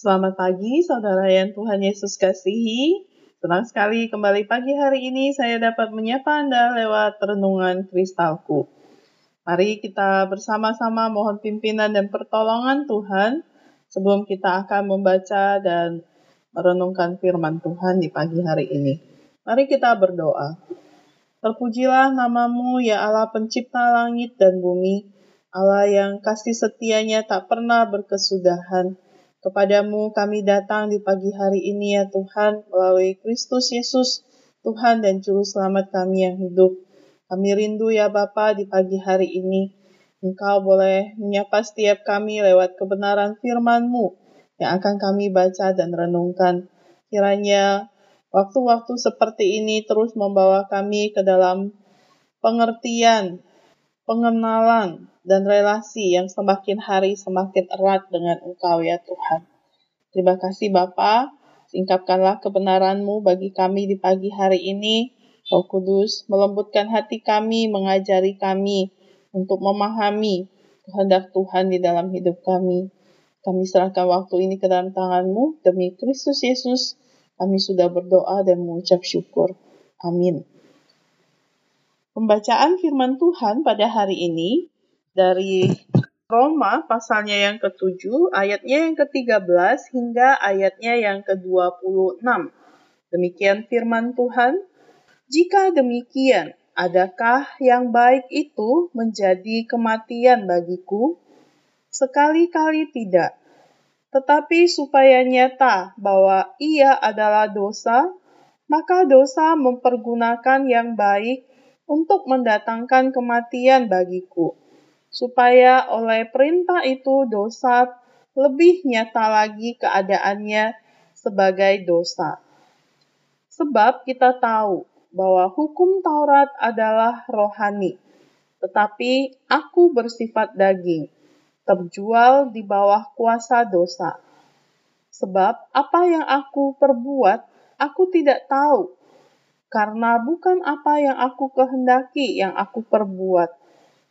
Selamat pagi, saudara yang Tuhan Yesus kasihi. Senang sekali kembali pagi hari ini saya dapat menyapa Anda lewat renungan kristalku. Mari kita bersama-sama mohon pimpinan dan pertolongan Tuhan sebelum kita akan membaca dan merenungkan firman Tuhan di pagi hari ini. Mari kita berdoa. Terpujilah namamu ya Allah pencipta langit dan bumi, Allah yang kasih setianya tak pernah berkesudahan. Kepadamu kami datang di pagi hari ini ya Tuhan melalui Kristus Yesus, Tuhan dan Juru Selamat kami yang hidup. Kami rindu ya Bapa di pagi hari ini. Engkau boleh menyapa setiap kami lewat kebenaran firman-Mu yang akan kami baca dan renungkan. Kiranya waktu-waktu seperti ini terus membawa kami ke dalam pengertian, pengenalan, dan relasi yang semakin hari semakin erat dengan Engkau ya Tuhan. Terima kasih Bapa, singkapkanlah kebenaran-Mu bagi kami di pagi hari ini. Roh Kudus, melembutkan hati kami, mengajari kami untuk memahami kehendak Tuhan di dalam hidup kami. Kami serahkan waktu ini ke dalam tangan-Mu demi Kristus Yesus. Kami sudah berdoa dan mengucap syukur. Amin. Pembacaan firman Tuhan pada hari ini dari Roma pasalnya yang ke-7, ayatnya yang ke-13 hingga ayatnya yang ke-26. Demikian firman Tuhan. Jika demikian, adakah yang baik itu menjadi kematian bagiku? Sekali-kali tidak. Tetapi supaya nyata bahwa ia adalah dosa, maka dosa mempergunakan yang baik untuk mendatangkan kematian bagiku supaya oleh perintah itu dosa lebih nyata lagi keadaannya sebagai dosa. Sebab kita tahu bahwa hukum Taurat adalah rohani, tetapi aku bersifat daging, terjual di bawah kuasa dosa. Sebab apa yang aku perbuat, aku tidak tahu, karena bukan apa yang aku kehendaki yang aku perbuat,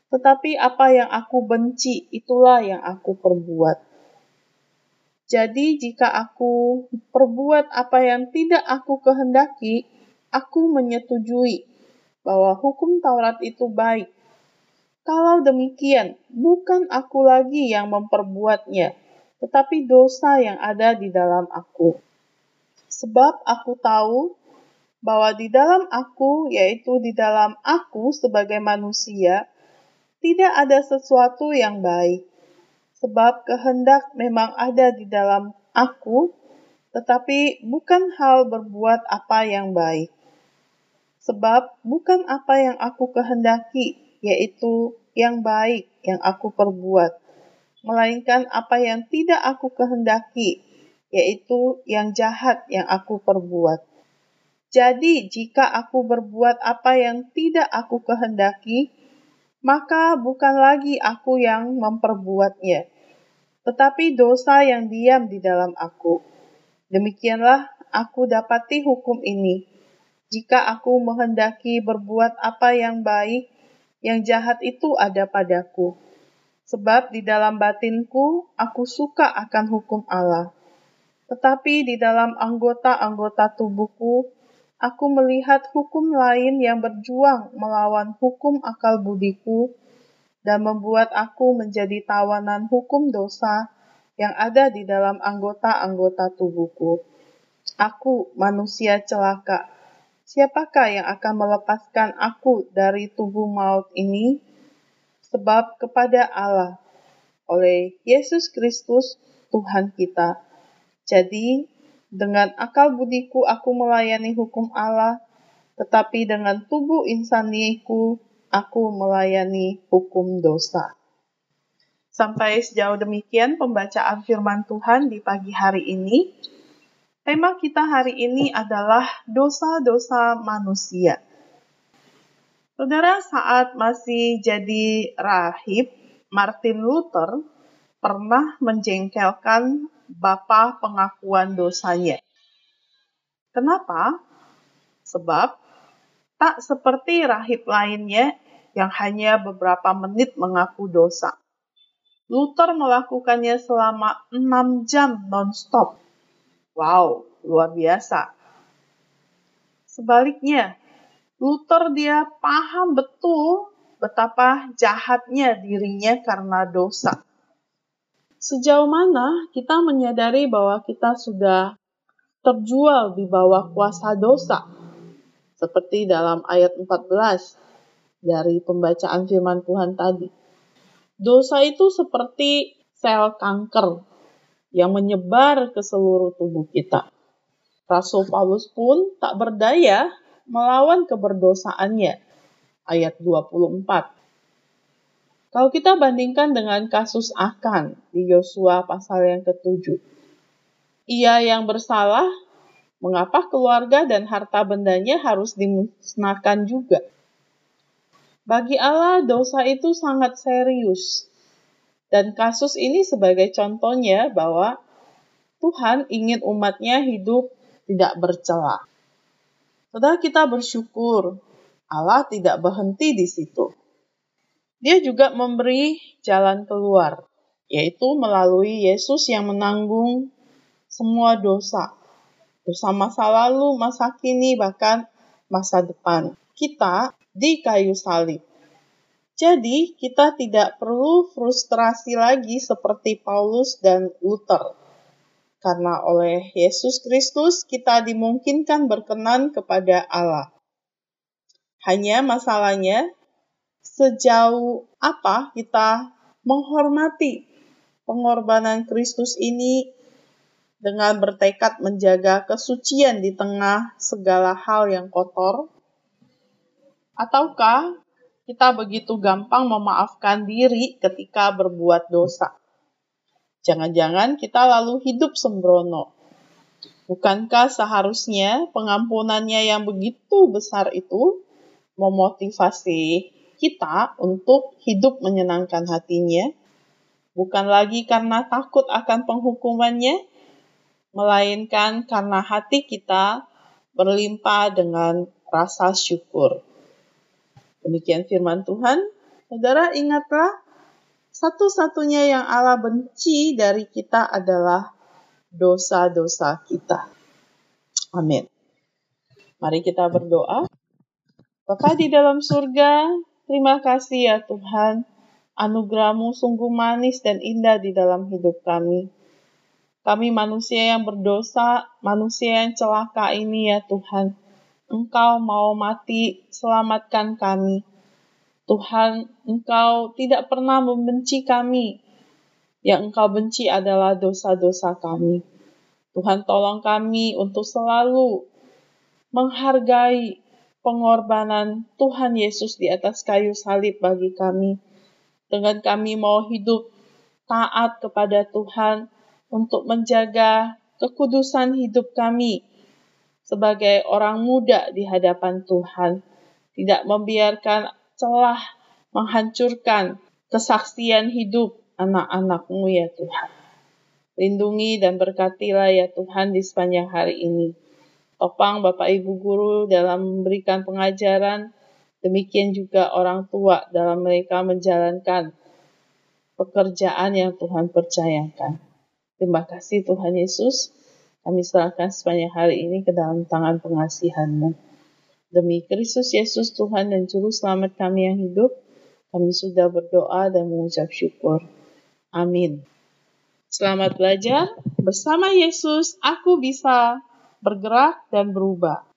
tetapi apa yang aku benci, itulah yang aku perbuat. Jadi, jika aku perbuat apa yang tidak aku kehendaki, aku menyetujui bahwa hukum Taurat itu baik. Kalau demikian, bukan aku lagi yang memperbuatnya, tetapi dosa yang ada di dalam aku. Sebab aku tahu bahwa di dalam aku, yaitu di dalam aku sebagai manusia, tidak ada sesuatu yang baik, sebab kehendak memang ada di dalam aku, tetapi bukan hal berbuat apa yang baik. Sebab bukan apa yang aku kehendaki, yaitu yang baik yang aku perbuat, melainkan apa yang tidak aku kehendaki, yaitu yang jahat yang aku perbuat. Jadi, jika aku berbuat apa yang tidak aku kehendaki, maka bukan lagi aku yang memperbuatnya, tetapi dosa yang diam di dalam aku. Demikianlah aku dapati hukum ini. Jika aku menghendaki berbuat apa yang baik, yang jahat itu ada padaku. Sebab di dalam batinku aku suka akan hukum Allah. Tetapi di dalam anggota-anggota tubuhku aku melihat hukum lain yang berjuang melawan hukum akal budiku dan membuat aku menjadi tawanan hukum dosa yang ada di dalam anggota-anggota tubuhku. Aku manusia celaka. Siapakah yang akan melepaskan aku dari tubuh maut ini? Sebab kepada Allah, oleh Yesus Kristus, Tuhan kita. Jadi, dengan akal budiku aku melayani hukum Allah, tetapi dengan tubuh insaniku aku melayani hukum dosa. Sampai sejauh demikian pembacaan firman Tuhan di pagi hari ini. Tema kita hari ini adalah dosa-dosa manusia. Saudara, saat masih jadi rahib, Martin Luther pernah menjengkelkan bapa pengakuan dosanya. Kenapa? Sebab tak seperti rahib lainnya yang hanya beberapa menit mengaku dosa. Luther melakukannya selama 6 jam non-stop. Wow, luar biasa. Sebaliknya, Luther dia paham betul betapa jahatnya dirinya karena dosa. Sejauh mana kita menyadari bahwa kita sudah terjual di bawah kuasa dosa? Seperti dalam ayat 14 dari pembacaan firman Tuhan tadi. Dosa itu seperti sel kanker yang menyebar ke seluruh tubuh kita. Rasul Paulus pun tak berdaya melawan keberdosaannya. Ayat 24. Kalau kita bandingkan dengan kasus Akan di Yosua pasal yang ketujuh. Ia yang bersalah, mengapa keluarga dan harta bendanya harus dimusnahkan juga? Bagi Allah, dosa itu sangat serius. Dan kasus ini sebagai contohnya bahwa Tuhan ingin umatnya hidup tidak bercela. Saudara kita bersyukur Allah tidak berhenti di situ. Dia juga memberi jalan keluar, yaitu melalui Yesus yang menanggung semua dosa. Dosa masa lalu, masa kini, bahkan masa depan. Kita di kayu salib. Jadi, kita tidak perlu frustrasi lagi seperti Paulus dan Luther. Karena oleh Yesus Kristus kita dimungkinkan berkenan kepada Allah. Hanya masalahnya, sejauh apa kita menghormati pengorbanan Kristus ini dengan bertekad menjaga kesucian di tengah segala hal yang kotor, Ataukah kita begitu gampang memaafkan diri ketika berbuat dosa? Jangan-jangan kita lalu hidup sembrono. Bukankah seharusnya pengampunannya yang begitu besar itu memotivasi kita untuk hidup menyenangkan hatinya? Bukan lagi karena takut akan penghukumannya, melainkan karena hati kita berlimpah dengan rasa syukur. Demikian firman Tuhan. Saudara ingatlah, satu-satunya yang Allah benci dari kita adalah dosa-dosa kita. Amin. Mari kita berdoa. Bapa di dalam surga, terima kasih ya Tuhan. Anugerahmu sungguh manis dan indah di dalam hidup kami. Kami manusia yang berdosa, manusia yang celaka ini ya Tuhan Engkau mau mati, selamatkan kami. Tuhan, Engkau tidak pernah membenci kami. Yang Engkau benci adalah dosa-dosa kami. Tuhan, tolong kami untuk selalu menghargai pengorbanan Tuhan Yesus di atas kayu salib bagi kami. Dengan kami mau hidup taat kepada Tuhan untuk menjaga kekudusan hidup kami sebagai orang muda di hadapan Tuhan, tidak membiarkan celah menghancurkan kesaksian hidup anak-anakmu ya Tuhan. Lindungi dan berkatilah ya Tuhan di sepanjang hari ini. Topang Bapak Ibu Guru dalam memberikan pengajaran, demikian juga orang tua dalam mereka menjalankan pekerjaan yang Tuhan percayakan. Terima kasih Tuhan Yesus. Kami serahkan sepanjang hari ini ke dalam tangan pengasihan-Mu. Demi Kristus Yesus Tuhan dan Juru Selamat kami yang hidup, kami sudah berdoa dan mengucap syukur. Amin. Selamat belajar. Bersama Yesus, aku bisa bergerak dan berubah.